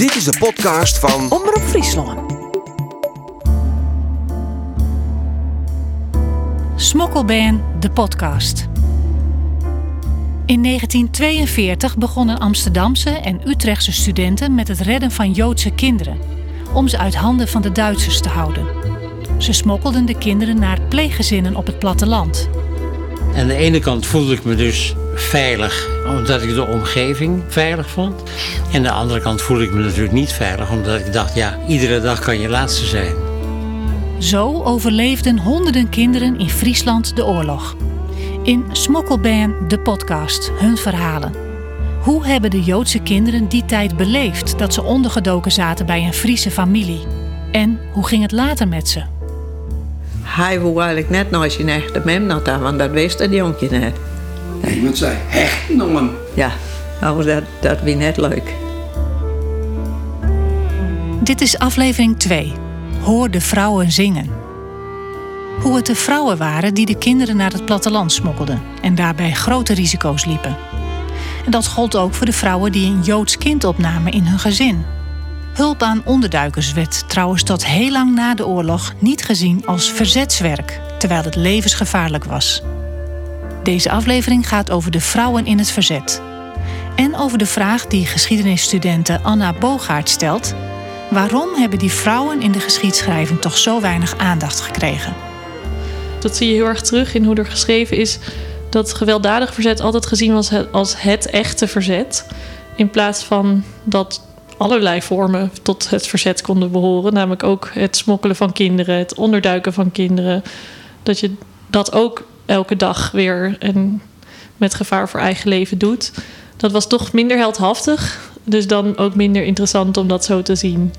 Dit is de podcast van Omroep Friesland. Smokkelband, de podcast. In 1942 begonnen Amsterdamse en Utrechtse studenten met het redden van Joodse kinderen, om ze uit handen van de Duitsers te houden. Ze smokkelden de kinderen naar pleeggezinnen op het platteland. Aan de ene kant voelde ik me dus veilig, omdat ik de omgeving veilig vond. En aan de andere kant voelde ik me natuurlijk niet veilig, omdat ik dacht, ja, iedere dag kan je laatste zijn. Zo overleefden honderden kinderen in Friesland de oorlog. In Smokkelband, de podcast, hun verhalen. Hoe hebben de Joodse kinderen die tijd beleefd dat ze ondergedoken zaten bij een Friese familie? En hoe ging het later met ze? Hij wou eigenlijk net naar zijn echte mem want dat wist het jongje net. Iemand zei, hechten om hem. Ja, nou, dat, dat was net leuk. Dit is aflevering 2. Hoor de vrouwen zingen. Hoe het de vrouwen waren die de kinderen naar het platteland smokkelden en daarbij grote risico's liepen. En dat gold ook voor de vrouwen die een Joods kind opnamen in hun gezin. Hulp aan onderduikers werd trouwens tot heel lang na de oorlog niet gezien als verzetswerk, terwijl het levensgevaarlijk was. Deze aflevering gaat over de vrouwen in het verzet. En over de vraag die geschiedenisstudente Anna Bogaert stelt: waarom hebben die vrouwen in de geschiedschrijving toch zo weinig aandacht gekregen? Dat zie je heel erg terug in hoe er geschreven is dat gewelddadig verzet altijd gezien was als het echte verzet. In plaats van dat allerlei vormen tot het verzet konden behoren. Namelijk ook het smokkelen van kinderen, het onderduiken van kinderen. Dat je dat ook elke dag weer en met gevaar voor eigen leven doet. Dat was toch minder heldhaftig. Dus dan ook minder interessant om dat zo te zien.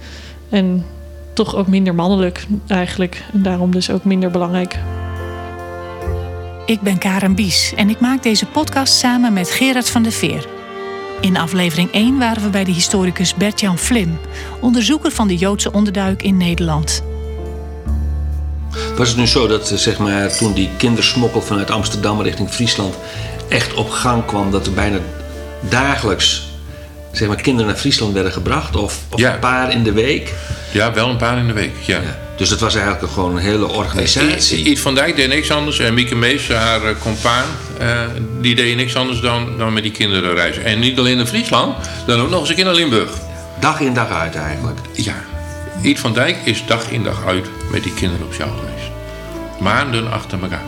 En toch ook minder mannelijk eigenlijk. En daarom dus ook minder belangrijk. Ik ben Karen Bies en ik maak deze podcast samen met Gerard van der Veer. In aflevering 1 waren we bij de historicus Bert-Jan Vlim, onderzoeker van de Joodse onderduik in Nederland. Was het nu zo dat zeg maar, toen die kindersmokkel vanuit Amsterdam richting Friesland echt op gang kwam, dat er bijna dagelijks zeg maar, kinderen naar Friesland werden gebracht? Of, of Ja. een paar in de week? Ja, wel een paar in de week, ja. Ja. Dus dat was eigenlijk gewoon een hele organisatie. Iet van Dijk deed niks anders. En Mieke Mees, haar eh, compaan, eh, die deed niks anders dan, dan met die kinderen reizen. En niet alleen in Friesland, dan ook nog eens een keer naar Limburg. Dag in dag uit eigenlijk. Ja, Iet van Dijk is dag in dag uit met die kinderen op jou geweest. Maanden achter elkaar.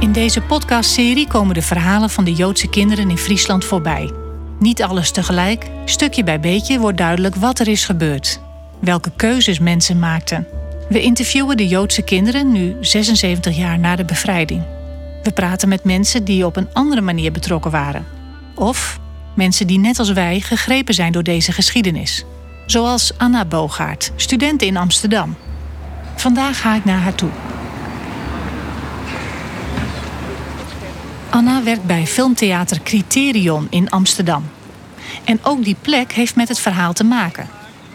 In deze podcastserie komen de verhalen van de Joodse kinderen in Friesland voorbij. Niet alles tegelijk, stukje bij beetje wordt duidelijk wat er is gebeurd. Welke keuzes mensen maakten. We interviewen de Joodse kinderen nu 76 jaar na de bevrijding. We praten met mensen die op een andere manier betrokken waren. Of mensen die net als wij gegrepen zijn door deze geschiedenis. Zoals Anna Bogaert, student in Amsterdam. Vandaag ga ik naar haar toe. Anna werkt bij filmtheater Criterion in Amsterdam. En ook die plek heeft met het verhaal te maken.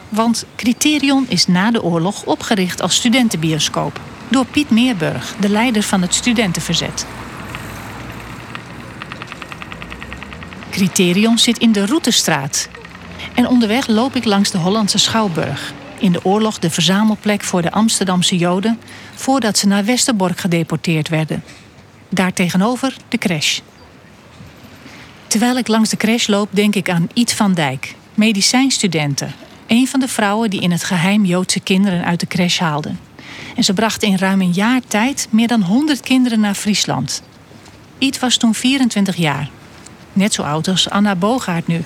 Want Criterion is na de oorlog opgericht als studentenbioscoop door Piet Meerburg, de leider van het studentenverzet. Criterion zit in de Routestraat. En onderweg loop ik langs de Hollandse Schouwburg. In de oorlog de verzamelplek voor de Amsterdamse Joden voordat ze naar Westerbork gedeporteerd werden. Daartegenover de crash. Terwijl ik langs de crash loop, denk ik aan Iet van Dijk, medicijnstudenten. Een van de vrouwen die in het geheim Joodse kinderen uit de crash haalden. En ze brachten in ruim een jaar tijd meer dan 100 kinderen naar Friesland. Iet was toen 24 jaar. Net zo oud als Anna Bogaert nu.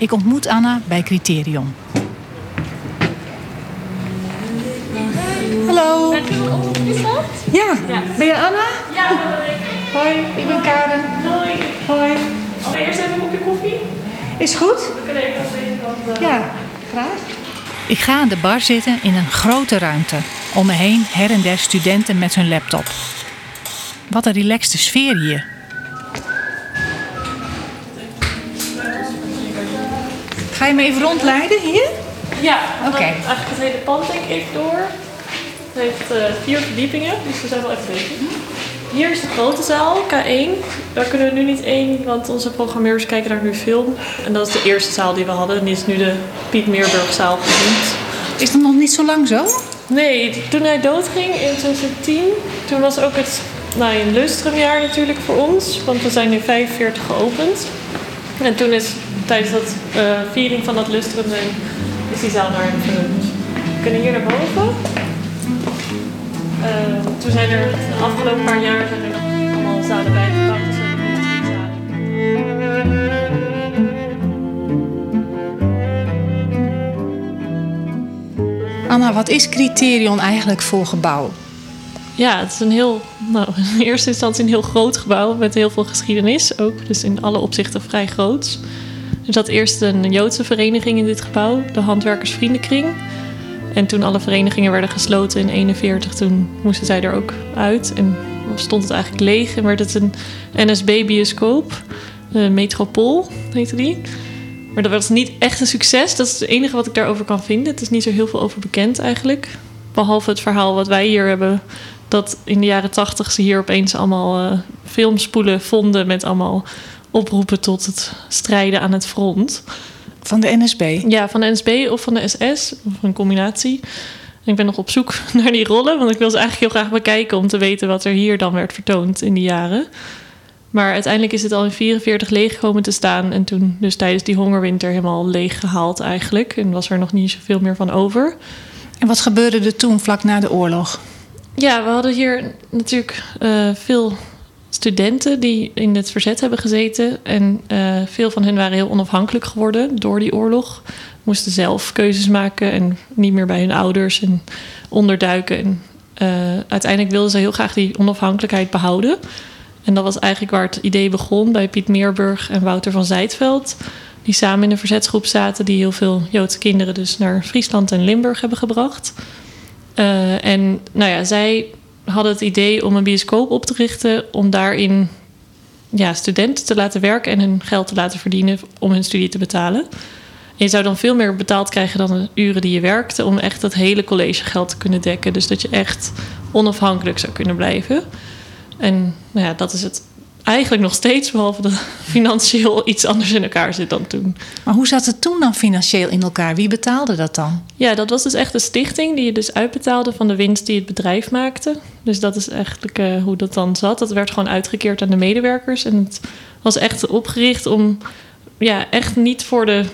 Ik ontmoet Anna bij Criterion. Hallo. Ja, ben je Anna? Ja, Hoi, ik ben Karen. Hoi. Hoi. Eerst even een kopje koffie. Is goed? We kunnen even kant. eh, Ja, graag. Ik ga aan de bar zitten in een grote ruimte. Om me heen her en der studenten met hun laptop. Wat een relaxte sfeer hier. Ga je me even rondleiden hier? Ja, Oké. dan eigenlijk het hele pand denk ik even door. Het heeft eh, vier verdiepingen, dus we zijn wel even bezig. Hier is de grote zaal, K1. Daar kunnen we nu niet in, want onze programmeurs kijken naar nu film. En dat is de eerste zaal die we hadden. En die is nu de Piet Meerburgzaal genoemd. Is dat nog niet zo lang zo? Nee, toen hij doodging in 2010, toen was ook het nou, een lustrumjaar natuurlijk voor ons. Want we zijn nu 45 geopend. En toen is tijdens dat eh, viering van dat lustrum zijn, is die zaal naar hem vernoemd. We kunnen hier naar boven. Eh, toen zijn er de afgelopen paar jaar zijn er allemaal zalen bijgebouwd. Dus. Anna, wat is Criterion eigenlijk voor gebouw? Ja, het is een heel, nou, in eerste instantie een heel groot gebouw met heel veel geschiedenis ook. Dus in alle opzichten vrij groot. Er zat eerst een Joodse vereniging in dit gebouw, de Handwerkersvriendenkring. En toen alle verenigingen werden gesloten in 41, toen moesten zij er ook uit. En stond het eigenlijk leeg en werd het een NSB-bioscoop. De Metropool heette die. Maar dat was niet echt een succes. Dat is het enige wat ik daarover kan vinden. Het is niet zo heel veel over bekend eigenlijk. Behalve het verhaal wat wij hier hebben. Dat in de jaren tachtig ze hier opeens allemaal eh, filmspoelen vonden. Met allemaal oproepen tot het strijden aan het front. Van de NSB? Ja, van de NSB of van de SS. Of een combinatie. En ik ben nog op zoek naar die rollen. Want ik wil ze eigenlijk heel graag bekijken. Om te weten wat er hier dan werd vertoond in die jaren. Maar uiteindelijk is het al in 44 leeg komen te staan. En toen dus tijdens die hongerwinter helemaal leeg gehaald eigenlijk. En was er nog niet zoveel meer van over. En wat gebeurde er toen vlak na de oorlog? Ja, we hadden hier natuurlijk eh, veel studenten die in het verzet hebben gezeten. En eh, veel van hen waren heel onafhankelijk geworden door die oorlog. Moesten zelf keuzes maken en niet meer bij hun ouders en onderduiken. En eh, uiteindelijk wilden ze heel graag die onafhankelijkheid behouden. En dat was eigenlijk waar het idee begon bij Piet Meerburg en Wouter van Zijtveld. Die samen in een verzetsgroep zaten, die heel veel Joodse kinderen dus naar Friesland en Limburg hebben gebracht. Uh, en nou ja, zij hadden het idee om een bioscoop op te richten om daarin ja, studenten te laten werken en hun geld te laten verdienen om hun studie te betalen. En je zou dan veel meer betaald krijgen dan de uren die je werkte om echt dat hele collegegeld te kunnen dekken. Dus dat je echt onafhankelijk zou kunnen blijven. En nou ja, dat is het eigenlijk nog steeds, behalve dat financieel iets anders in elkaar zit dan toen. Maar hoe zat het toen dan financieel in elkaar? Wie betaalde dat dan? Ja, dat was dus echt een stichting die je dus uitbetaalde van de winst die het bedrijf maakte. Dus dat is eigenlijk uh, hoe dat dan zat. Dat werd gewoon uitgekeerd aan de medewerkers. En het was echt opgericht om, ja, echt niet voor de,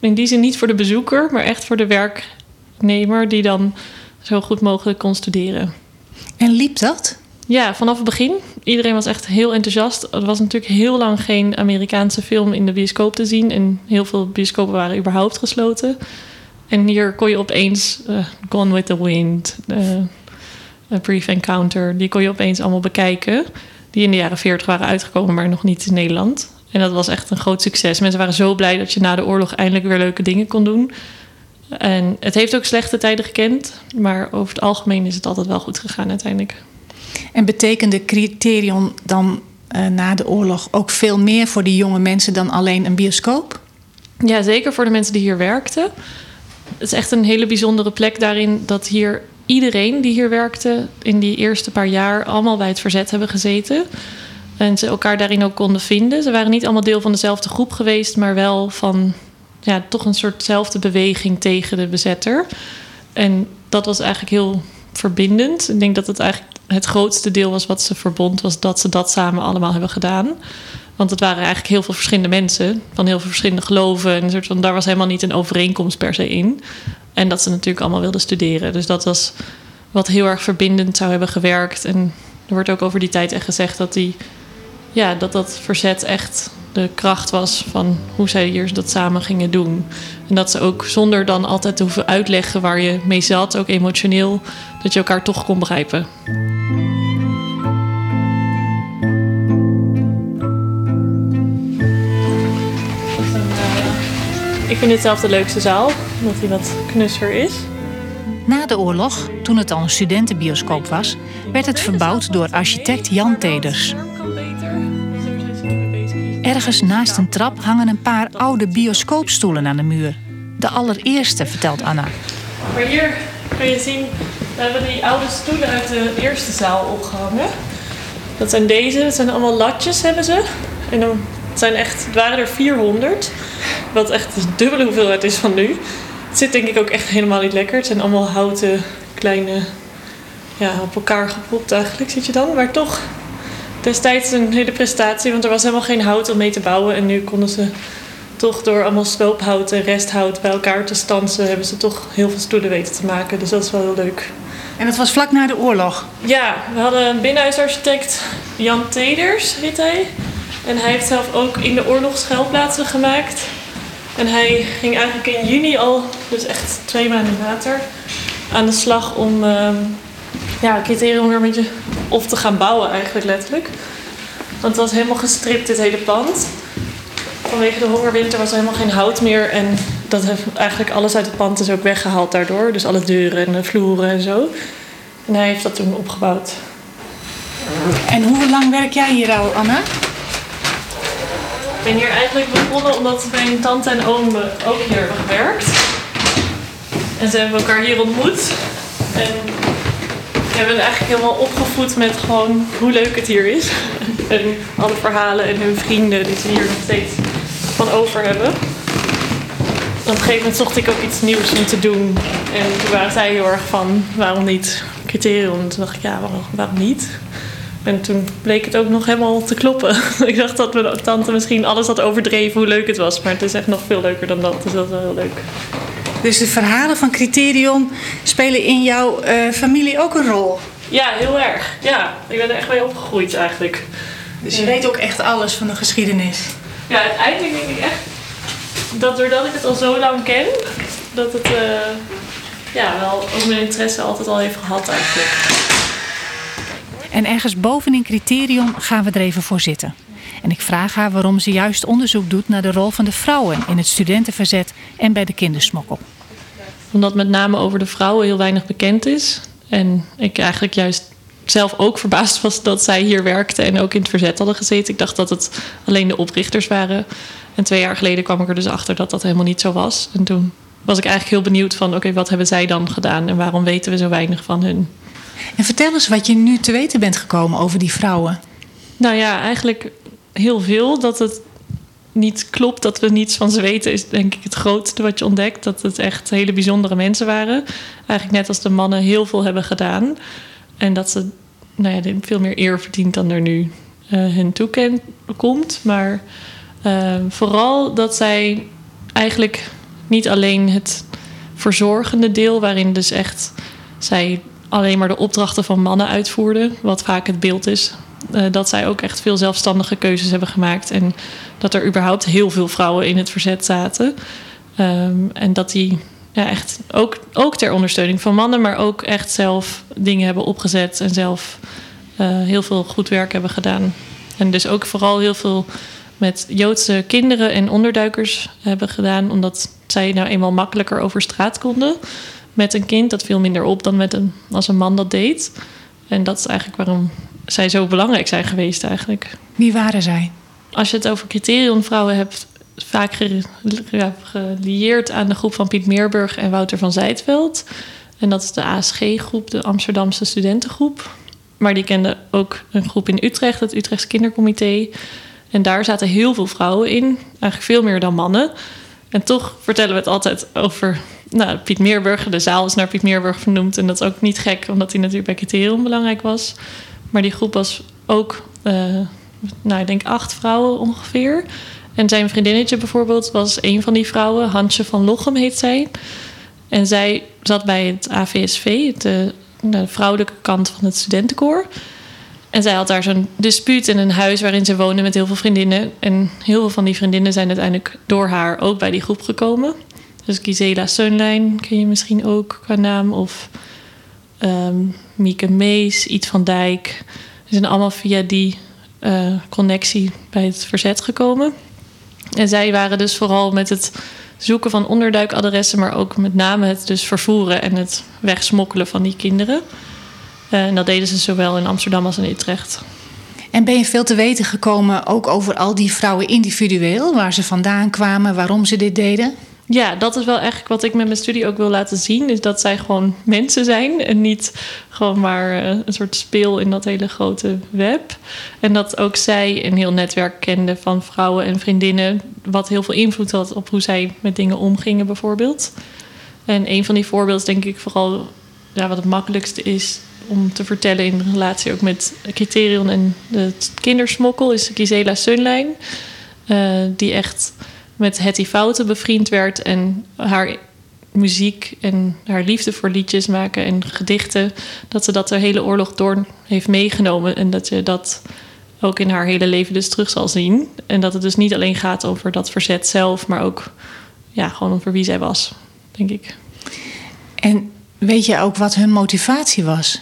in die zin niet voor de bezoeker, maar echt voor de werknemer die dan zo goed mogelijk kon studeren. En liep dat? Ja, vanaf het begin. Iedereen was echt heel enthousiast. Er was natuurlijk heel lang geen Amerikaanse film in de bioscoop te zien. En heel veel bioscopen waren überhaupt gesloten. En hier kon je opeens uh, Gone with the Wind, uh, A Brief Encounter... die kon je opeens allemaal bekijken. Die in de jaren 40 waren uitgekomen, maar nog niet in Nederland. En dat was echt een groot succes. Mensen waren zo blij dat je na de oorlog eindelijk weer leuke dingen kon doen. En het heeft ook slechte tijden gekend. Maar over het algemeen is het altijd wel goed gegaan uiteindelijk. En betekende Criterion dan uh, na de oorlog ook veel meer voor die jonge mensen dan alleen een bioscoop? Ja, zeker voor de mensen die hier werkten. Het is echt een hele bijzondere plek daarin dat hier iedereen die hier werkte in die eerste paar jaar allemaal bij het verzet hebben gezeten. En ze elkaar daarin ook konden vinden. Ze waren niet allemaal deel van dezelfde groep geweest, maar wel van ja, toch een soortzelfde beweging tegen de bezetter. En dat was eigenlijk heel verbindend. Ik denk dat het eigenlijk het grootste deel was wat ze verbond, was dat ze dat samen allemaal hebben gedaan. Want het waren eigenlijk heel veel verschillende mensen van heel veel verschillende geloven. En soort van, daar was helemaal niet een overeenkomst per se in. En dat ze natuurlijk allemaal wilden studeren. Dus dat was wat heel erg verbindend zou hebben gewerkt. En er wordt ook over die tijd echt gezegd dat die, ja, dat, dat verzet echt de kracht was van hoe zij hier dat samen gingen doen. En dat ze ook zonder dan altijd te hoeven uitleggen waar je mee zat, ook emotioneel, dat je elkaar toch kon begrijpen. Ik vind dit zelf de leukste zaal, omdat hij wat knusser is. Na de oorlog, toen het al een studentenbioscoop was, werd het verbouwd door architect Jan Teders. Ergens naast een trap hangen een paar oude bioscoopstoelen aan de muur. De allereerste, vertelt Anna. Maar hier kun je zien, we hebben die oude stoelen uit de eerste zaal opgehangen. Dat zijn deze. Dat zijn allemaal latjes hebben ze. En dan zijn echt, het waren er 400. Wat echt de dubbele hoeveelheid is van nu. Het zit denk ik ook echt helemaal niet lekker. Het zijn allemaal houten kleine, ja, op elkaar gepropt eigenlijk zit je dan. Maar toch destijds een hele prestatie. Want er was helemaal geen hout om mee te bouwen. En nu konden ze toch door allemaal sloophout en resthout bij elkaar te stansen... hebben ze toch heel veel stoelen weten te maken. Dus dat is wel heel leuk. En dat was vlak na de oorlog. Ja, we hadden een binnenhuisarchitect, Jan Teders heet hij. En hij heeft zelf ook in de oorlog schuilplaatsen gemaakt. En hij ging eigenlijk in juni al, dus echt twee maanden later, aan de slag om uh, ja, criterium weer een beetje op te gaan bouwen eigenlijk letterlijk. Want het was helemaal gestript dit hele pand. Vanwege de hongerwinter was er helemaal geen hout meer. En dat heeft eigenlijk alles uit het pand is ook weggehaald daardoor. Dus alle deuren en de vloeren en zo. En hij heeft dat toen opgebouwd. En hoe lang werk jij hier al, Anna? Ik ben hier eigenlijk begonnen omdat mijn tante en oom ook hier hebben gewerkt. En ze hebben elkaar hier ontmoet. En we hebben eigenlijk helemaal opgevoed met gewoon hoe leuk het hier is. En alle verhalen en hun vrienden die ze hier nog steeds van over hebben. Op een gegeven moment zocht ik ook iets nieuws om te doen. En toen waren zij heel erg van, waarom niet criterium? En toen dacht ik, ja, waarom, waarom niet? En toen bleek het ook nog helemaal te kloppen. ik dacht dat mijn tante misschien alles had overdreven hoe leuk het was. Maar het is echt nog veel leuker dan dat. Dus dat is wel heel leuk. Dus de verhalen van Criterion spelen in jouw uh, familie ook een rol? Ja, heel erg. Ja, ik ben er echt mee opgegroeid eigenlijk. Dus je weet ook echt alles van de geschiedenis? Ja, uiteindelijk denk ik echt dat doordat ik het al zo lang ken, dat het uh, ja, wel ook mijn interesse altijd al heeft gehad eigenlijk. En ergens bovenin Criterion gaan we er even voor zitten. En ik vraag haar waarom ze juist onderzoek doet naar de rol van de vrouwen in het studentenverzet en bij de kindersmokkel. Omdat met name over de vrouwen heel weinig bekend is. En ik eigenlijk juist zelf ook verbaasd was dat zij hier werkten en ook in het verzet hadden gezeten. Ik dacht dat het alleen de oprichters waren. En twee jaar geleden kwam ik er dus achter dat dat helemaal niet zo was. En toen was ik eigenlijk heel benieuwd van oké, wat hebben zij dan gedaan en waarom weten we zo weinig van hun? En vertel eens wat je nu te weten bent gekomen over die vrouwen. Nou ja, eigenlijk heel veel. Dat het niet klopt dat we niets van ze weten, is denk ik het grootste wat je ontdekt. Dat het echt hele bijzondere mensen waren. Eigenlijk net als de mannen heel veel hebben gedaan. En dat ze nou ja, veel meer eer verdient dan er nu uh, hun toekent komt. Maar uh, vooral dat zij eigenlijk niet alleen het verzorgende deel, waarin dus echt zij alleen maar de opdrachten van mannen uitvoerden, wat vaak het beeld is. Uh, dat zij ook echt veel zelfstandige keuzes hebben gemaakt. En dat er überhaupt heel veel vrouwen in het verzet zaten. Um, en dat die echt ook, ook ter ondersteuning van mannen, maar ook echt zelf dingen hebben opgezet en zelf uh, heel veel goed werk hebben gedaan. En dus ook vooral heel veel met Joodse kinderen en onderduikers hebben gedaan, omdat zij nou eenmaal makkelijker over straat konden met een kind. Dat viel minder op dan met een, als een man dat deed. En dat is eigenlijk waarom zij zo belangrijk zijn geweest eigenlijk. Wie waren zij? Als je het over criteriumvrouwen hebt, vaak gelieerd aan de groep van Piet Meerburg en Wouter van Zijtveld. En dat is de ASG-groep, de Amsterdamse studentengroep. Maar die kende ook een groep in Utrecht, het Utrechts Kindercomité. En daar zaten heel veel vrouwen in, eigenlijk veel meer dan mannen. En toch vertellen we het altijd over nou, Piet Meerburg. De zaal is naar Piet Meerburg vernoemd. En dat is ook niet gek, omdat hij natuurlijk bij criterium belangrijk was. Maar die groep was ook, uh, nou, ik denk acht vrouwen ongeveer. En zijn vriendinnetje bijvoorbeeld was een van die vrouwen. Hansje van Lochem heet zij. En zij zat bij het AVSV, de, de vrouwelijke kant van het studentenkoor. En zij had daar zo'n dispuut in een huis waarin ze woonde met heel veel vriendinnen. En heel veel van die vriendinnen zijn uiteindelijk door haar ook bij die groep gekomen. Dus Gisela Sunlijn ken je misschien ook qua naam. Of um, Mieke Mees, Iet van Dijk. Ze zijn allemaal via die uh, connectie bij het verzet gekomen. En zij waren dus vooral met het zoeken van onderduikadressen, maar ook met name het dus vervoeren en het wegsmokkelen van die kinderen. Uh, en dat deden ze zowel in Amsterdam als in Utrecht. En ben je veel te weten gekomen ook over al die vrouwen individueel, waar ze vandaan kwamen, waarom ze dit deden? ja, dat is wel eigenlijk wat ik met mijn studie ook wil laten zien. Is dat zij gewoon mensen zijn. En niet gewoon maar eh, een soort speel in dat hele grote web. En dat ook zij een heel netwerk kende van vrouwen en vriendinnen. Wat heel veel invloed had op hoe zij met dingen omgingen, bijvoorbeeld. En een van die voorbeelden, denk ik vooral ja, wat het makkelijkste is om te vertellen in relatie ook met Criterion en de kindersmokkel, is Gisela Sunlijn. Uh, die echt met Hetty Fouten bevriend werd en haar muziek en haar liefde voor liedjes maken en gedichten, dat ze dat de hele oorlog door heeft meegenomen en dat je dat ook in haar hele leven dus terug zal zien. En dat het dus niet alleen gaat over dat verzet zelf, maar ook ja, gewoon over wie zij was, denk ik. En weet je ook wat hun motivatie was?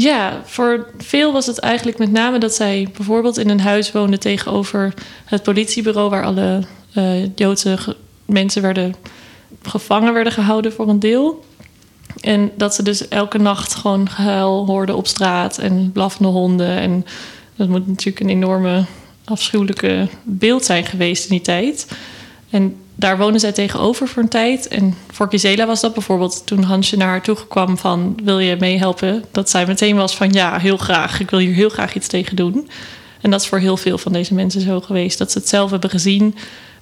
Ja, voor veel was het eigenlijk met name dat zij bijvoorbeeld in een huis woonde tegenover het politiebureau waar alle uh, Joodse mensen werden gevangen werden gehouden voor een deel. En dat ze dus elke nacht gewoon gehuil hoorden op straat en blaffende honden. En dat moet natuurlijk een enorme afschuwelijke beeld zijn geweest in die tijd. En daar wonen zij tegenover voor een tijd. En voor Gisela was dat bijvoorbeeld toen Hansje naar haar toe kwam van... wil je meehelpen? Dat zij meteen was van ja, heel graag. Ik wil hier heel graag iets tegen doen. En dat is voor heel veel van deze mensen zo geweest. Dat ze het zelf hebben gezien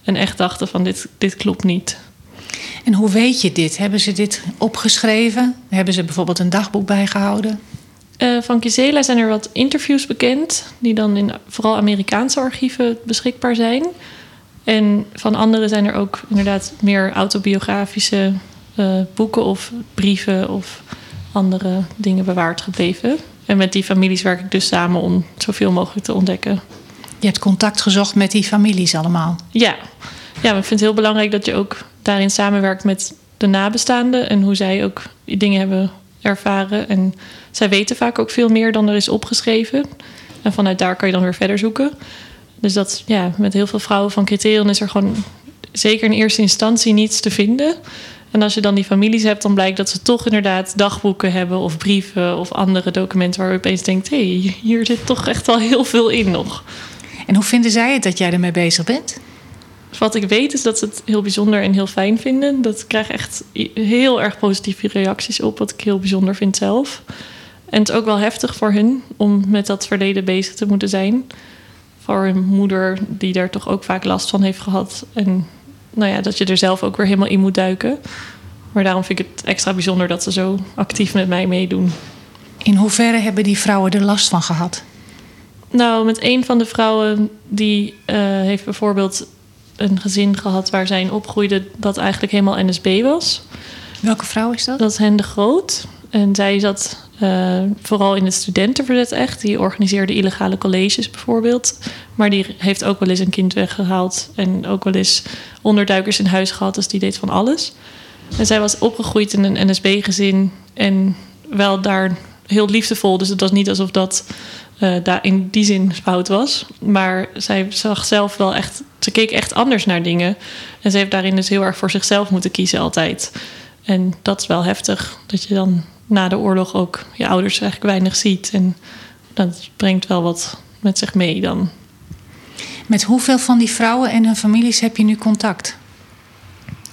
en echt dachten van dit, dit klopt niet. En hoe weet je dit? Hebben ze dit opgeschreven? Hebben ze bijvoorbeeld een dagboek bijgehouden? Uh, van Gisela zijn er wat interviews bekend, die dan in vooral Amerikaanse archieven beschikbaar zijn. En van anderen zijn er ook inderdaad meer autobiografische uh, boeken of brieven of andere dingen bewaard gebleven. En met die families werk ik dus samen om zoveel mogelijk te ontdekken. Je hebt contact gezocht met die families allemaal? Ja, ja maar ik vind het heel belangrijk dat je ook daarin samenwerkt met de nabestaanden en hoe zij ook dingen hebben ervaren. En zij weten vaak ook veel meer dan er is opgeschreven. En vanuit daar kan je dan weer verder zoeken. Dus dat, ja, met heel veel vrouwen van criterion is er gewoon zeker in eerste instantie niets te vinden. En als je dan die families hebt, dan blijkt dat ze toch inderdaad dagboeken hebben of brieven of andere documenten waar je opeens denkt: hé, hey, hier zit toch echt wel heel veel in nog. En hoe vinden zij het dat jij ermee bezig bent? Wat ik weet is dat ze het heel bijzonder en heel fijn vinden. Dat krijg echt heel erg positieve reacties op, wat ik heel bijzonder vind zelf. En het is ook wel heftig voor hun om met dat verleden bezig te moeten zijn. Voor een moeder die daar toch ook vaak last van heeft gehad. En nou ja, dat je er zelf ook weer helemaal in moet duiken. Maar daarom vind ik het extra bijzonder dat ze zo actief met mij meedoen. In hoeverre hebben die vrouwen er last van gehad? Nou, met een van de vrouwen die uh, heeft bijvoorbeeld een gezin gehad waar zij in opgroeide dat eigenlijk helemaal NSB was. Welke vrouw is dat? Dat is Hen de Groot. En zij zat uh, vooral in het studentenverzet echt. Die organiseerde illegale colleges bijvoorbeeld. Maar die heeft ook wel eens een kind weggehaald. En ook wel eens onderduikers in huis gehad. Dus die deed van alles. En zij was opgegroeid in een NSB-gezin. En wel daar heel liefdevol. Dus het was niet alsof dat uh, daar in die zin fout was. Maar zij zag zelf wel echt. Ze keek echt anders naar dingen. En ze heeft daarin dus heel erg voor zichzelf moeten kiezen altijd. En dat is wel heftig. Dat je dan na de oorlog ook je ouders eigenlijk weinig ziet. En dat brengt wel wat met zich mee dan. Met hoeveel van die vrouwen en hun families heb je nu contact?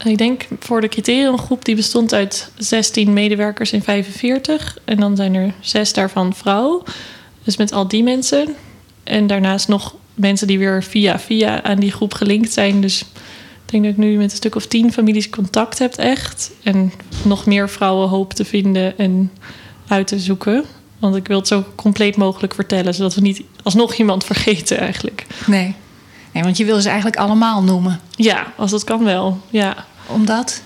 Ik denk voor de criteriumgroep, die bestond uit 16 medewerkers in 45. En dan zijn er zes daarvan vrouw. Dus met al die mensen. En daarnaast nog mensen die weer via via aan die groep gelinkt zijn. Dus denk dat ik nu met een stuk of tien families contact heb echt. En nog meer vrouwen hoop te vinden en uit te zoeken. Want ik wil het zo compleet mogelijk vertellen, zodat we niet alsnog iemand vergeten eigenlijk. Nee. nee, want je wil ze eigenlijk allemaal noemen. Ja, als dat kan wel, ja. Omdat?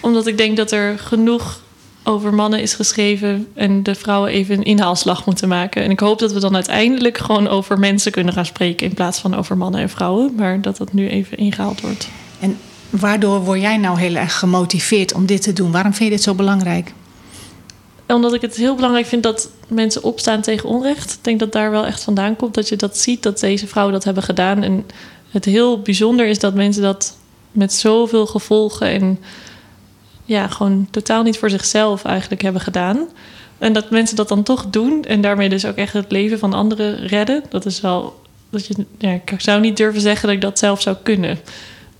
Omdat ik denk dat er genoeg over mannen is geschreven en de vrouwen even een inhaalslag moeten maken. En ik hoop dat we dan uiteindelijk gewoon over mensen kunnen gaan spreken in plaats van over mannen en vrouwen, maar dat dat nu even ingehaald wordt. En waardoor word jij nou heel erg gemotiveerd om dit te doen? Waarom vind je dit zo belangrijk? Omdat ik het heel belangrijk vind dat mensen opstaan tegen onrecht. Ik denk dat daar wel echt vandaan komt dat je dat ziet, dat deze vrouwen dat hebben gedaan. En het heel bijzonder is dat mensen dat met zoveel gevolgen en ja, gewoon totaal niet voor zichzelf eigenlijk hebben gedaan. En dat mensen dat dan toch doen en daarmee dus ook echt het leven van anderen redden. Dat is wel. Dat je, ja, ik zou niet durven zeggen dat ik dat zelf zou kunnen.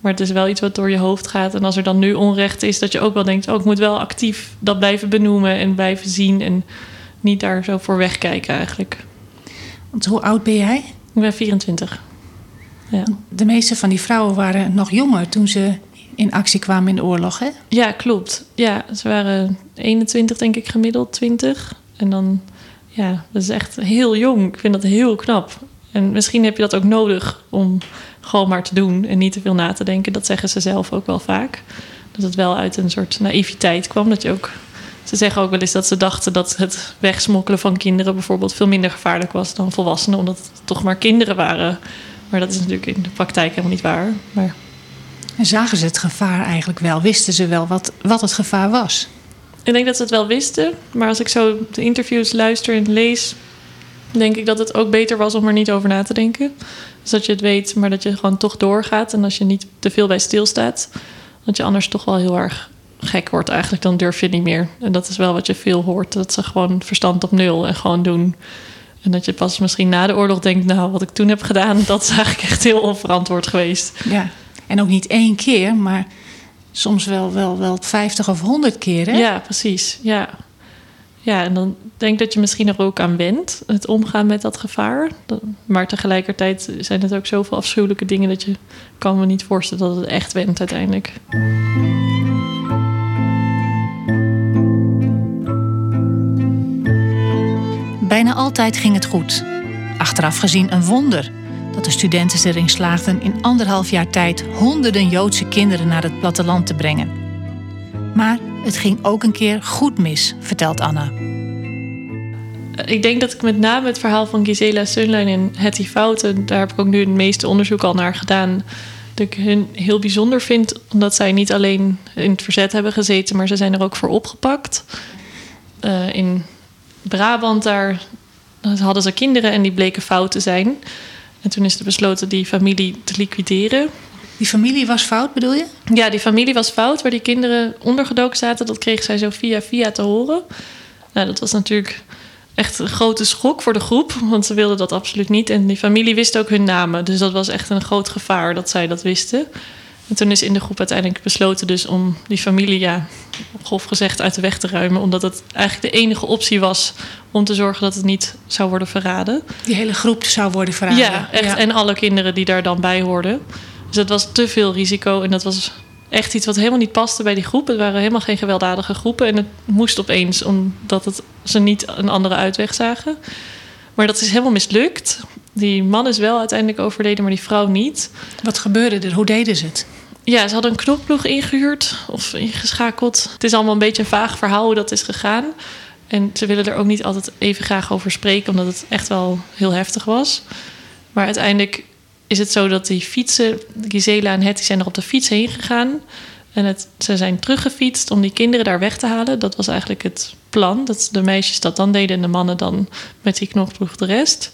Maar het is wel iets wat door je hoofd gaat. En als er dan nu onrecht is, dat je ook wel denkt: oh, ik moet wel actief dat blijven benoemen en blijven zien. En niet daar zo voor wegkijken eigenlijk. Want hoe oud ben jij? Ik ben 24. Ja. De meeste van die vrouwen waren nog jonger toen ze in actie kwamen in de oorlog, hè? Ja, klopt. Ja, ze waren 21, denk ik, gemiddeld 20. En dan, ja, dat is echt heel jong. Ik vind dat heel knap. En misschien heb je dat ook nodig om gewoon maar te doen en niet te veel na te denken. Dat zeggen ze zelf ook wel vaak. Dat het wel uit een soort naïviteit kwam. Dat je ook, ze zeggen ook wel eens dat ze dachten dat het wegsmokkelen van kinderen bijvoorbeeld veel minder gevaarlijk was dan volwassenen, omdat het toch maar kinderen waren. Maar dat is natuurlijk in de praktijk helemaal niet waar. Maar En zagen ze het gevaar eigenlijk wel? Wisten ze wel wat, wat het gevaar was? Ik denk dat ze het wel wisten, maar als ik zo de interviews luister en lees, denk ik dat het ook beter was om er niet over na te denken. Dus dat je het weet, maar dat je gewoon toch doorgaat en als je niet te veel bij stilstaat, dat je anders toch wel heel erg gek wordt eigenlijk, dan durf je niet meer. En dat is wel wat je veel hoort, dat ze gewoon verstand op nul en gewoon doen. En dat je pas misschien na de oorlog denkt, nou, wat ik toen heb gedaan, dat is eigenlijk echt heel onverantwoord geweest. Ja. En ook niet één keer, maar soms wel, wel, wel 50 of 100 keer, hè? Ja, precies. Ja. ja, en dan denk ik dat je misschien er ook aan wendt, het omgaan met dat gevaar. Maar tegelijkertijd zijn het ook zoveel afschuwelijke dingen dat je kan me niet voorstellen dat het echt wendt uiteindelijk. Bijna altijd ging het goed. Achteraf gezien een wonder dat de studenten erin slaagden in anderhalf jaar tijd honderden Joodse kinderen naar het platteland te brengen. Maar het ging ook een keer goed mis, vertelt Anna. Ik denk dat ik met name het verhaal van Gisela Sunlein en Hetty Fouten, daar heb ik ook nu het meeste onderzoek al naar gedaan, dat ik hun heel bijzonder vind, omdat zij niet alleen in het verzet hebben gezeten, maar ze zijn er ook voor opgepakt. Eh, in Brabant, daar hadden ze kinderen en die bleken fout te zijn. En toen is er besloten die familie te liquideren. Die familie was fout, bedoel je? Ja, die familie was fout, waar die kinderen ondergedoken zaten. Dat kreeg zij zo via via te horen. Nou, dat was natuurlijk echt een grote schok voor de groep, want ze wilden dat absoluut niet. En die familie wist ook hun namen, dus dat was echt een groot gevaar dat zij dat wisten. En toen is in de groep uiteindelijk besloten dus om die familie, ja, grof gezegd, uit de weg te ruimen. Omdat het eigenlijk de enige optie was om te zorgen dat het niet zou worden verraden. Die hele groep zou worden verraden. Ja, echt. En alle kinderen die daar dan bij hoorden. Dus dat was te veel risico. En dat was echt iets wat helemaal niet paste bij die groep. Het waren helemaal geen gewelddadige groepen. En het moest opeens, omdat het, ze niet een andere uitweg zagen. Maar dat is helemaal mislukt. Die man is wel uiteindelijk overleden, maar die vrouw niet. Wat gebeurde er? Hoe deden ze het? Ja, ze hadden een knokploeg ingehuurd of ingeschakeld. Het is allemaal een beetje een vaag verhaal hoe dat is gegaan. En ze willen er ook niet altijd even graag over spreken, omdat het echt wel heel heftig was. Maar uiteindelijk is het zo dat die fietsen, Gisela en Hetty zijn er op de fiets heen gegaan. En het, ze zijn teruggefietst om die kinderen daar weg te halen. Dat was eigenlijk het plan. Dat de meisjes dat dan deden en de mannen dan met die knokploeg de rest.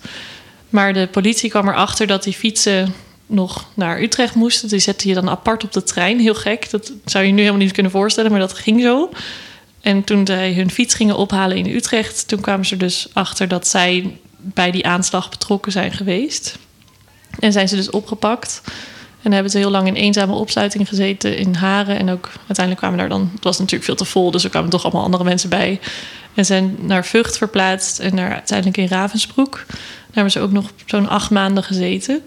Maar de politie kwam erachter dat die fietsen nog naar Utrecht moesten. Die zette je dan apart op de trein. Heel gek. Dat zou je nu helemaal niet kunnen voorstellen, maar dat ging zo. En toen zij hun fiets gingen ophalen in Utrecht, toen kwamen ze dus achter dat zij bij die aanslag betrokken zijn geweest. En zijn ze dus opgepakt. En hebben ze heel lang in eenzame opsluiting gezeten in Haren. En ook uiteindelijk kwamen daar dan... Het was natuurlijk veel te vol, dus er kwamen toch allemaal andere mensen bij. En zijn naar Vught verplaatst en naar, uiteindelijk in Ravensbroek. Daar hebben ze ook nog zo'n acht maanden gezeten.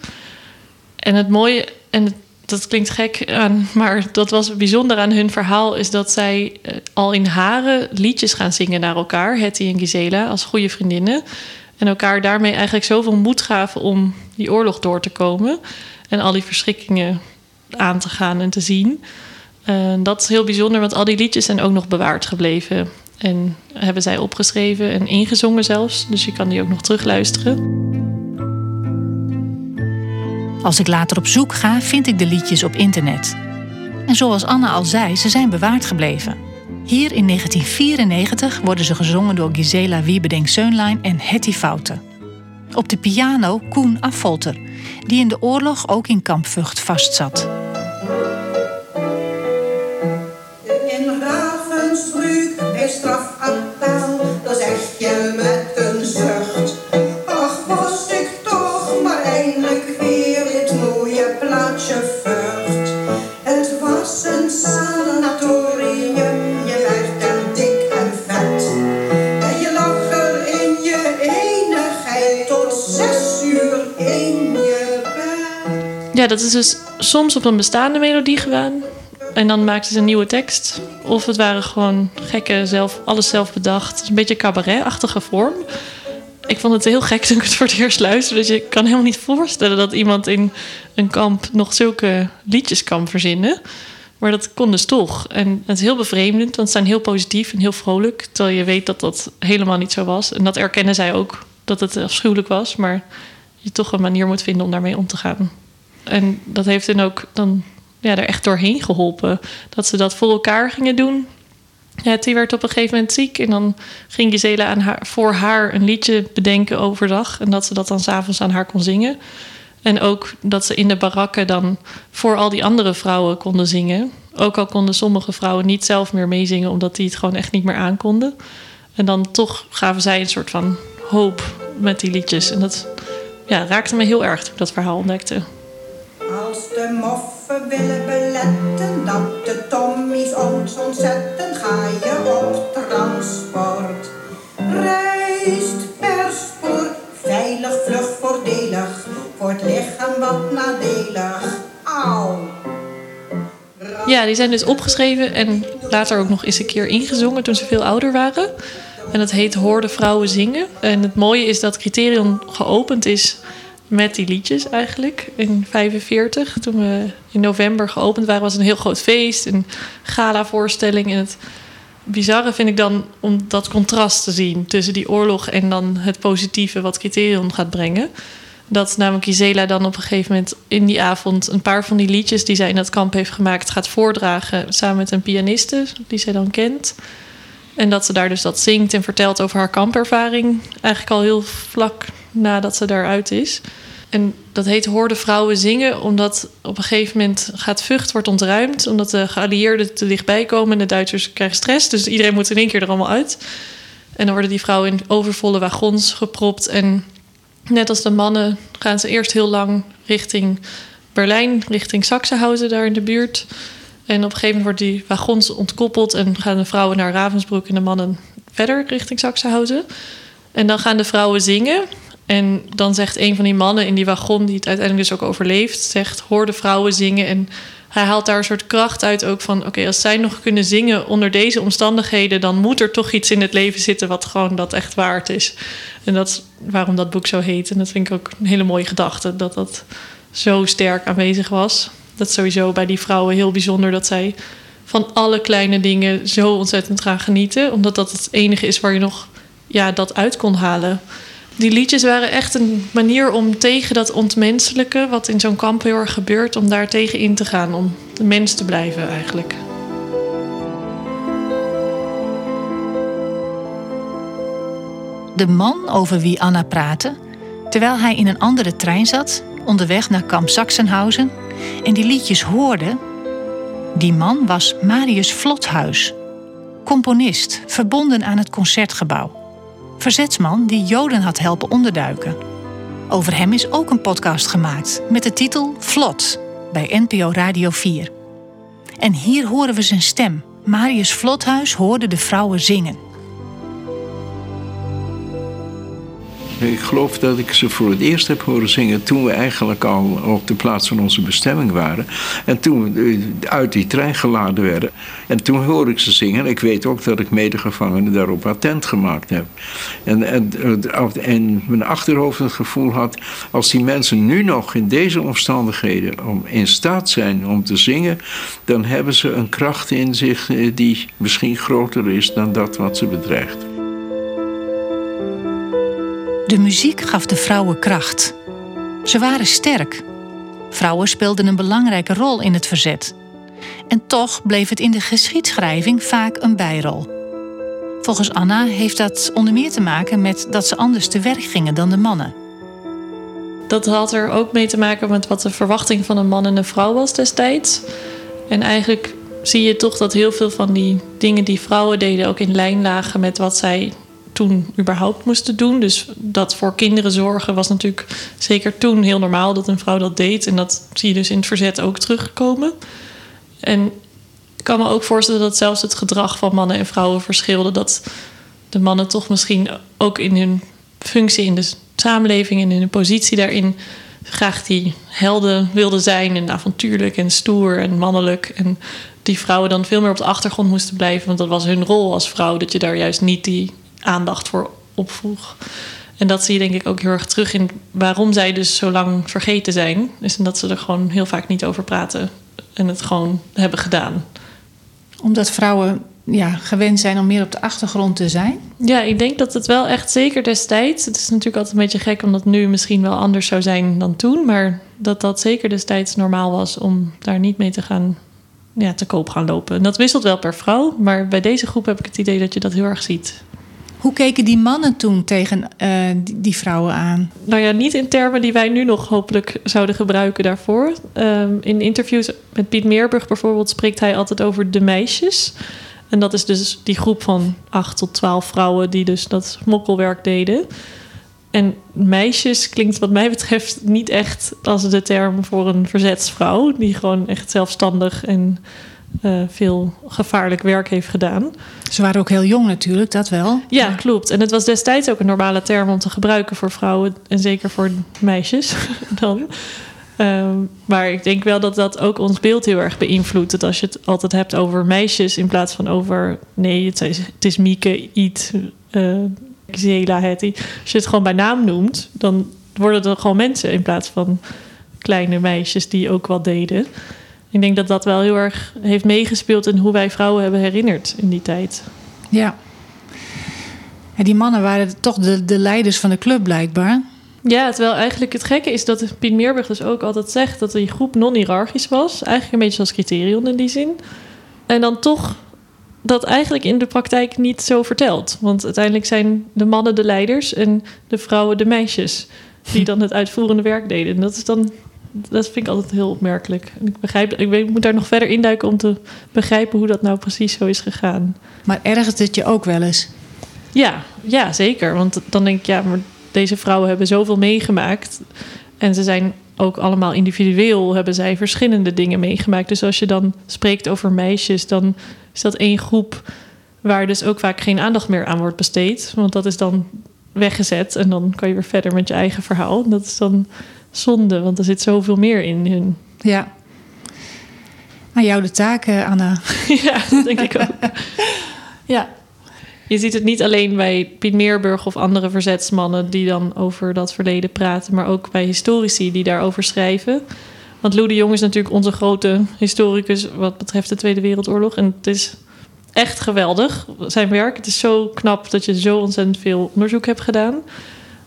En het mooie, en het, dat klinkt gek, maar dat was bijzonder aan hun verhaal... is dat zij eh, al in Haren liedjes gaan zingen naar elkaar. Hetty en Gisela, als goede vriendinnen. En elkaar daarmee eigenlijk zoveel moed gaven om die oorlog door te komen. En al die verschrikkingen aan te gaan en te zien. Uh, dat is heel bijzonder, want al die liedjes zijn ook nog bewaard gebleven. En hebben zij opgeschreven en ingezongen zelfs. Dus je kan die ook nog terugluisteren. Als ik later op zoek ga, vind ik de liedjes op internet. En zoals Anna al zei, ze zijn bewaard gebleven. Hier in 1994 worden ze gezongen door Gisela Wiebeding-Seunlein en Hetty Fouten. Op de piano Koen Affolter, die in de oorlog ook in kamp Vught vastzat. In Ravensbrück bij strafappel, dan zeg je met een dat is dus soms op een bestaande melodie gedaan. En dan maakten ze een nieuwe tekst. Of het waren gewoon gekke, zelf, alles zelf bedacht. Een beetje cabaret-achtige vorm. Ik vond het heel gek toen ik het voor het eerst luisterde. Dus je kan helemaal niet voorstellen dat iemand in een kamp nog zulke liedjes kan verzinnen. Maar dat kon dus toch. En het is heel bevreemdend, want ze zijn heel positief en heel vrolijk. Terwijl je weet dat dat helemaal niet zo was. En dat erkennen zij ook, dat het afschuwelijk was. Maar je toch een manier moet vinden om daarmee om te gaan. En dat heeft hen ook dan ja, er echt doorheen geholpen. Dat ze dat voor elkaar gingen doen. Ja, die werd op een gegeven moment ziek. En dan ging Gisela aan haar, voor haar een liedje bedenken overdag. En dat ze dat dan s'avonds aan haar kon zingen. En ook dat ze in de barakken dan voor al die andere vrouwen konden zingen. Ook al konden sommige vrouwen niet zelf meer meezingen, omdat die het gewoon echt niet meer aankonden. En dan toch gaven zij een soort van hoop met die liedjes. En dat ja, raakte me heel erg toen ik dat verhaal ontdekte. De moffen willen beletten dat de tommies ons ontzetten, ga je op transport. Reist per spoor, veilig, vlug, voordelig, voor het lichaam wat nadelig. Auw. Ja, die zijn dus opgeschreven en later ook nog eens een keer ingezongen toen ze veel ouder waren. En dat heet Hoorde Vrouwen Zingen. En het mooie is dat Criterion geopend is met die liedjes eigenlijk in 45. Toen we in november geopend waren, was een heel groot feest, een gala-voorstelling. En het bizarre vind ik dan om dat contrast te zien tussen die oorlog en dan het positieve wat Criterion gaat brengen. Dat namelijk Gisela dan op een gegeven moment in die avond een paar van die liedjes die zij in dat kamp heeft gemaakt gaat voordragen samen met een pianiste die zij dan kent. En dat ze daar dus dat zingt en vertelt over haar kampervaring. Eigenlijk al heel vlak nadat ze daaruit is. En dat heet Hoorde Vrouwen Zingen, omdat op een gegeven moment gaat Vught wordt ontruimd. Omdat de geallieerden te dichtbij komen en de Duitsers krijgen stress. Dus iedereen moet in één keer er allemaal uit. En dan worden die vrouwen in overvolle wagons gepropt. En net als de mannen gaan ze eerst heel lang richting Berlijn, richting Sachsenhausen daar in de buurt. En op een gegeven moment worden die wagons ontkoppeld en gaan de vrouwen naar Ravensbrück en de mannen verder richting Sachsenhausen. En dan gaan de vrouwen zingen. En dan zegt een van die mannen in die wagon, die het uiteindelijk dus ook overleeft, zegt: Hoor de vrouwen zingen. En hij haalt daar een soort kracht uit ook van: oké, als zij nog kunnen zingen onder deze omstandigheden, dan moet er toch iets in het leven zitten wat gewoon dat echt waard is. En dat is waarom dat boek zo heet. En dat vind ik ook een hele mooie gedachte, dat dat zo sterk aanwezig was. Dat is sowieso bij die vrouwen heel bijzonder dat zij van alle kleine dingen zo ontzettend gaan genieten. Omdat dat het enige is waar je nog ja, dat uit kon halen. Die liedjes waren echt een manier om tegen dat ontmenselijke, wat in zo'n kamp gebeurt, om daar tegen in te gaan. Om de mens te blijven eigenlijk. De man over wie Anna praatte, terwijl hij in een andere trein zat, onderweg naar kamp Sachsenhausen, en die liedjes hoorde, die man was Marius Vlothuis, componist verbonden aan het concertgebouw. Verzetsman die Joden had helpen onderduiken. Over hem is ook een podcast gemaakt met de titel Vlot bij NPO Radio 4. En hier horen we zijn stem. Marius Vlothuis hoorde de vrouwen zingen. Ik geloof dat ik ze voor het eerst heb horen zingen toen we eigenlijk al op de plaats van onze bestemming waren. En toen we uit die trein geladen werden. En toen hoorde ik ze zingen. Ik weet ook dat ik medegevangenen daarop attent gemaakt heb. En, en, en mijn achterhoofd het gevoel had, als die mensen nu nog in deze omstandigheden om, in staat zijn om te zingen, dan hebben ze een kracht in zich eh, die misschien groter is dan dat wat ze bedreigt. De muziek gaf de vrouwen kracht. Ze waren sterk. Vrouwen speelden een belangrijke rol in het verzet. En toch bleef het in de geschiedschrijving vaak een bijrol. Volgens Anna heeft dat onder meer te maken met dat ze anders te werk gingen dan de mannen. Dat had er ook mee te maken met wat de verwachting van een man en een vrouw was destijds. En eigenlijk zie je toch dat heel veel van die dingen die vrouwen deden ook in lijn lagen met wat zij toen überhaupt moesten doen. Dus dat voor kinderen zorgen was natuurlijk zeker toen heel normaal dat een vrouw dat deed. En dat zie je dus in het verzet ook terugkomen. En ik kan me ook voorstellen dat zelfs het gedrag van mannen en vrouwen verschilde. Dat de mannen toch misschien ook in hun functie in de samenleving en in hun positie daarin graag die helden wilden zijn en avontuurlijk en stoer en mannelijk. En die vrouwen dan veel meer op de achtergrond moesten blijven, want dat was hun rol als vrouw, dat je daar juist niet die aandacht voor opvroeg. En dat zie je denk ik ook heel erg terug in waarom zij dus zo lang vergeten zijn. Is dat ze er gewoon heel vaak niet over praten en het gewoon hebben gedaan. Omdat vrouwen ja, gewend zijn om meer op de achtergrond te zijn? Ja, ik denk dat het wel echt zeker destijds. Het is natuurlijk altijd een beetje gek omdat nu misschien wel anders zou zijn dan toen. Maar dat dat zeker destijds normaal was om daar niet mee te gaan ja, te koop gaan lopen. En dat wisselt wel per vrouw. Maar bij deze groep heb ik het idee dat je dat heel erg ziet. Hoe keken die mannen toen tegen uh, die, vrouwen aan? Nou ja, niet in termen die wij nu nog hopelijk zouden gebruiken daarvoor. Um, in interviews met Piet Meerburg bijvoorbeeld spreekt hij altijd over de meisjes. En dat is dus die groep van 8 tot 12 vrouwen die dus dat smokkelwerk deden. En meisjes klinkt wat mij betreft niet echt als de term voor een verzetsvrouw. Die gewoon echt zelfstandig en uh, veel gevaarlijk werk heeft gedaan. Ze waren ook heel jong natuurlijk, dat wel. Ja, klopt. En het was destijds ook een normale term om te gebruiken voor vrouwen en zeker voor meisjes dan. Um, maar ik denk wel dat dat ook ons beeld heel erg beïnvloedt. Dat als je het altijd hebt over meisjes in plaats van over... nee, het is, het is Mieke, Iet, uh, Zela, Hetty. Als je het gewoon bij naam noemt, dan worden er gewoon mensen... in plaats van kleine meisjes die ook wat deden. Ik denk dat dat wel heel erg heeft meegespeeld... in hoe wij vrouwen hebben herinnerd in die tijd. Ja. En die mannen waren toch de, de leiders van de club blijkbaar... Ja, terwijl eigenlijk het gekke is dat Piet Meerburg dus ook altijd zegt dat die groep non-hierarchisch was. Eigenlijk een beetje zoals criterion in die zin. En dan toch dat eigenlijk in de praktijk niet zo vertelt. Want uiteindelijk zijn de mannen de leiders en de vrouwen de meisjes. Die dan het uitvoerende werk deden. En dat is dan. Dat vind ik altijd heel opmerkelijk. En ik begrijp, ik moet daar nog verder induiken om te begrijpen hoe dat nou precies zo is gegaan. Maar ergert het je ook wel eens? Ja, ja, zeker. Want dan denk ik, ja, maar deze vrouwen hebben zoveel meegemaakt. En ze zijn ook allemaal individueel, hebben zij verschillende dingen meegemaakt. Dus als je dan spreekt over meisjes, dan is dat één groep waar dus ook vaak geen aandacht meer aan wordt besteed. Want dat is dan weggezet en dan kan je weer verder met je eigen verhaal. Dat is dan zonde, want er zit zoveel meer in hun. Ja. Aan jou de taken, Anna. ja, dat denk ik ook. Ja je ziet het niet alleen bij Piet Meerburg of andere verzetsmannen die dan over dat verleden praten, maar ook bij historici die daarover schrijven. Want Lou de Jong is natuurlijk onze grote historicus wat betreft de Tweede Wereldoorlog. En het is echt geweldig, zijn werk. Het is zo knap dat je zo ontzettend veel onderzoek hebt gedaan.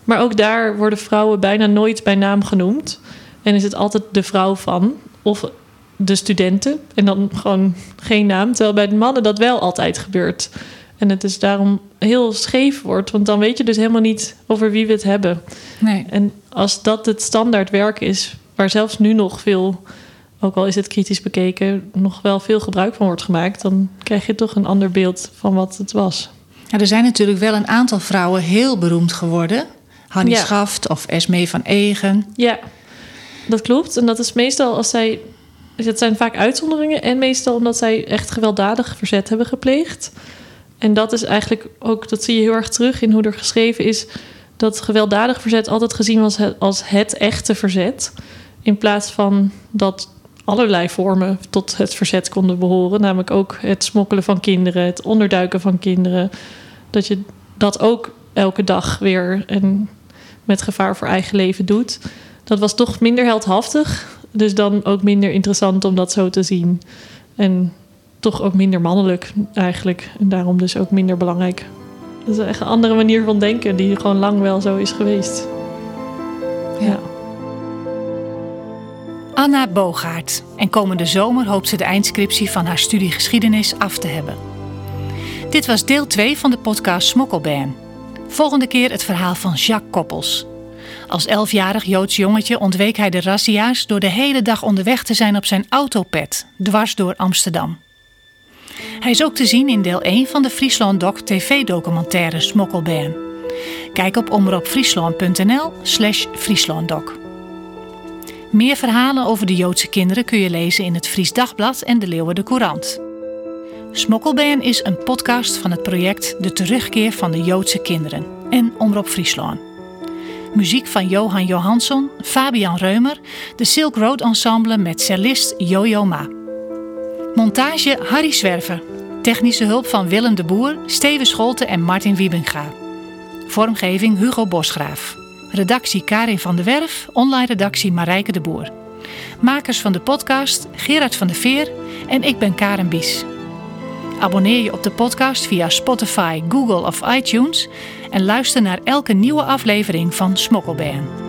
Maar ook daar worden vrouwen bijna nooit bij naam genoemd. En is het altijd de vrouw van of de studenten. En dan gewoon geen naam. Terwijl bij de mannen dat wel altijd gebeurt. En het is daarom heel scheef wordt, want dan weet je dus helemaal niet over wie we het hebben. Nee. En als dat het standaard werk is, waar zelfs nu nog veel, ook al is het kritisch bekeken, nog wel veel gebruik van wordt gemaakt, dan krijg je toch een ander beeld van wat het was. Ja, er zijn natuurlijk wel een aantal vrouwen heel beroemd geworden. Hannie ja. Schaft of Esmee van Egen. Ja, dat klopt. En dat is meestal als zij. Het zijn vaak uitzonderingen en meestal omdat zij echt gewelddadig verzet hebben gepleegd. En dat is eigenlijk ook, dat zie je heel erg terug in hoe er geschreven is, dat gewelddadig verzet altijd gezien was als het echte verzet. In plaats van dat allerlei vormen tot het verzet konden behoren. Namelijk ook het smokkelen van kinderen, het onderduiken van kinderen. Dat je dat ook elke dag weer en met gevaar voor eigen leven doet. Dat was toch minder heldhaftig. Dus dan ook minder interessant om dat zo te zien. En toch ook minder mannelijk eigenlijk. En daarom dus ook minder belangrijk. Dat is echt een andere manier van denken die gewoon lang wel zo is geweest. Ja. Anna Bogaert. En komende zomer hoopt ze de eindscriptie van haar studie geschiedenis af te hebben. Dit was deel 2 van de podcast Smokkelban. Volgende keer het verhaal van Jacques Koppels. Als elfjarig Joods jongetje ontweek hij de razzia's door de hele dag onderweg te zijn op zijn autopet, dwars door Amsterdam. Hij is ook te zien in deel 1 van de Friesland Doc TV-documentaire Smokkelbaan. Kijk op omroepfriesland.nl slash frieslanddoc. Meer verhalen over de Joodse kinderen kun je lezen in het Fries Dagblad en de Leeuwen de Courant. Smokkelbaan is een podcast van het project De Terugkeer van de Joodse Kinderen en Omroep Friesland. Muziek van Johan Johansson, Fabian Reumer, de Silk Road Ensemble met cellist Jojo Ma. Montage Harry Zwerver. Technische hulp van Willem de Boer, Steven Scholte en Martin Wiebinga. Vormgeving Hugo Bosgraaf. Redactie Karin van der Werf, online redactie Marijke de Boer. Makers van de podcast Gerard van der Veer en ik ben Karen Bies. Abonneer je op de podcast via Spotify, Google of iTunes en luister naar elke nieuwe aflevering van Smokkelband.